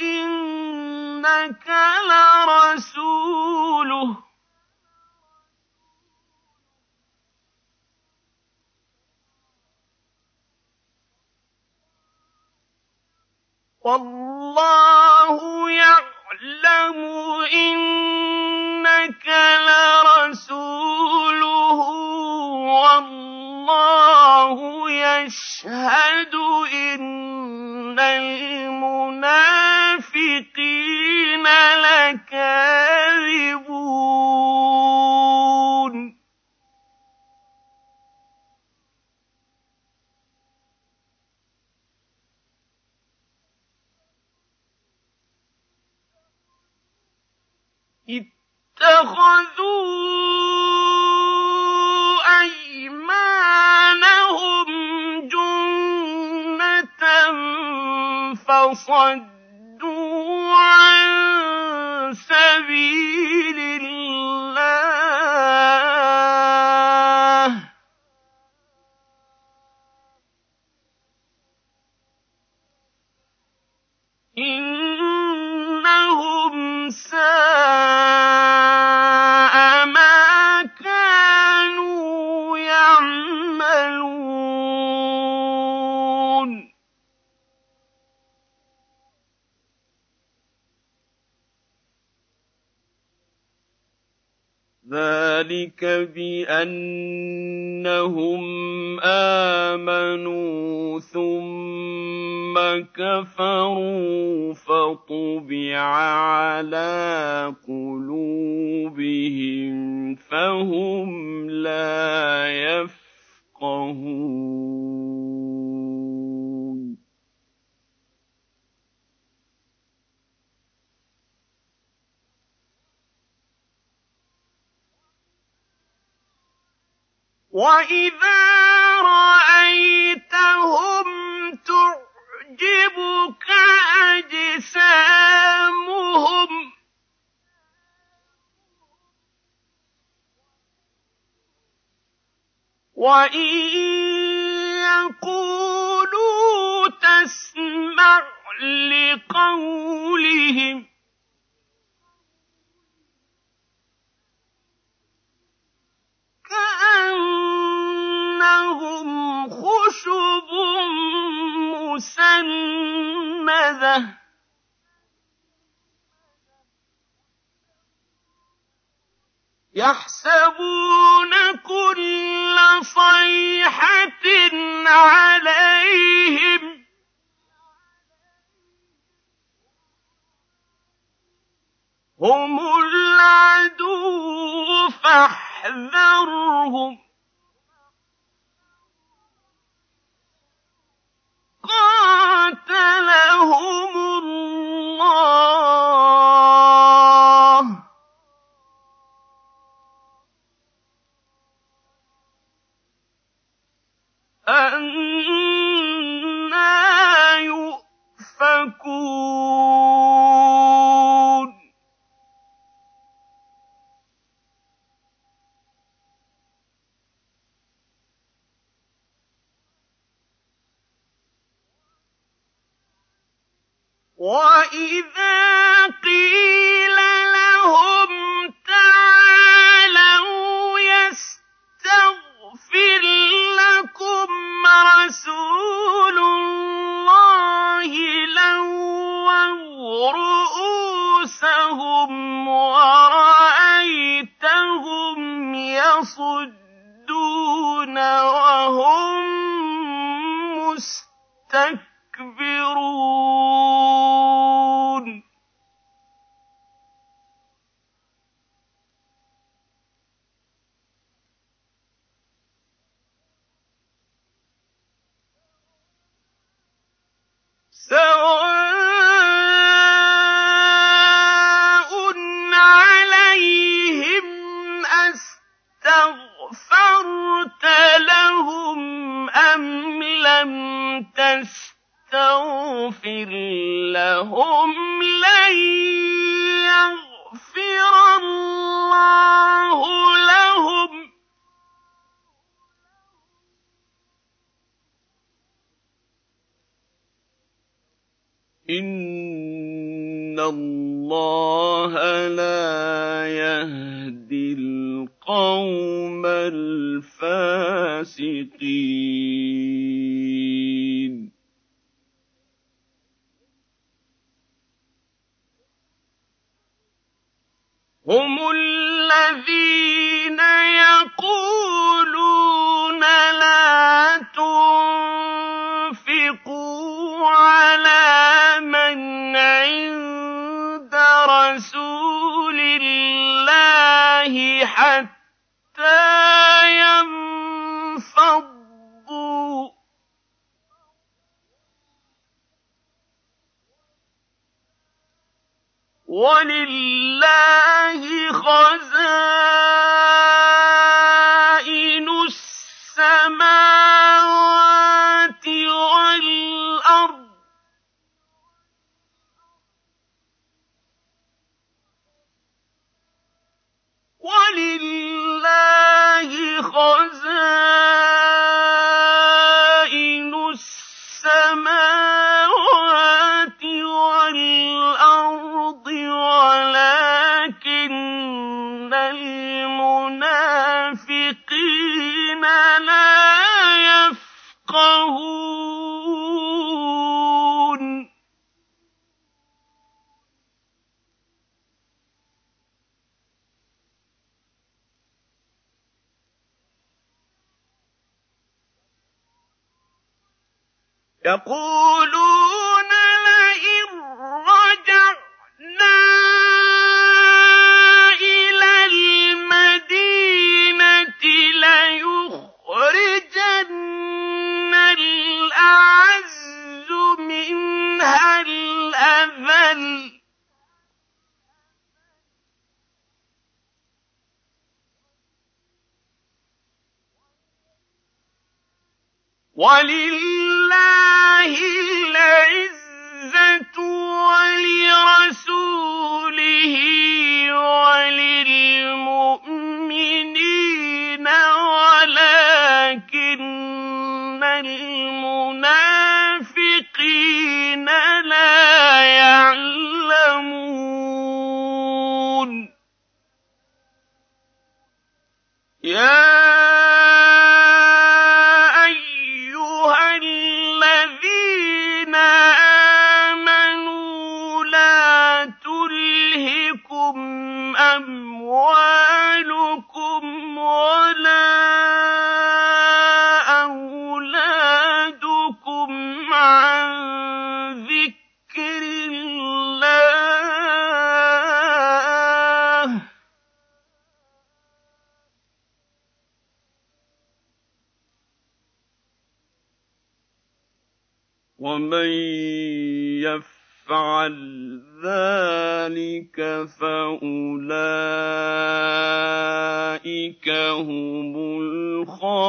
إنك لرسوله والله يعلم إنك لرسوله اتخذوا أيمانهم جنة فصدوا ذلك بأنهم آمنوا ثم كفروا فطبع على قلوبهم فهم لا يفقهون وإذا رأيتهم تعجبك أجسامهم وإن يقولوا تسمع لقولهم مسندة. يحسبون كل صيحة عليهم. هم العدو فاحذرهم. قاتلهم وهم مستكبرون. لهم لن يغفر الله لهم. إن الله لا يهدي القوم الفاسقين. هم الذين يقولون لا تنفقوا على من عند رسول الله حتى ينفضوا. ولله خزائن يقولون لئن رجعنا إلى المدينة ليخرجن الأعز منها الأذل. ولله يا ومن يفعل ذلك فأولئك هم الخاسرون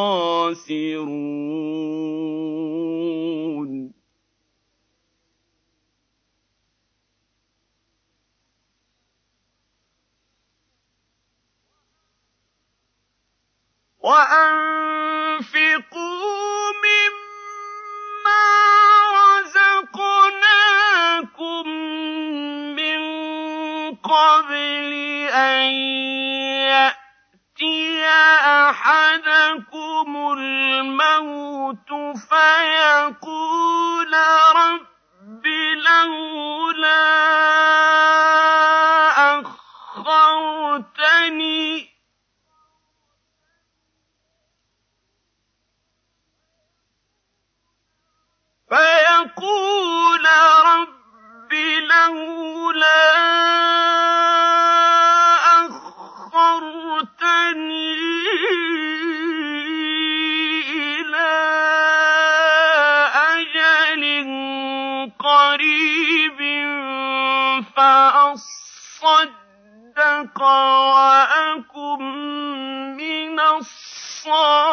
وأنفقوا أحدكم الموت فيقول رب لولا أخرتني. فيقول رب لولا أخرتني. صدق وأكن من الصالحين.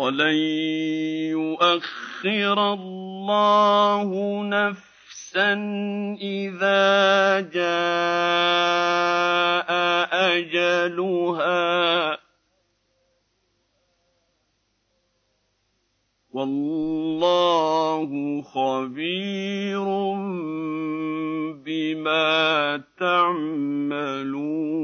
ولن يؤخر الله نفسا إذا جاء اجلها والله خبير بما تعملون.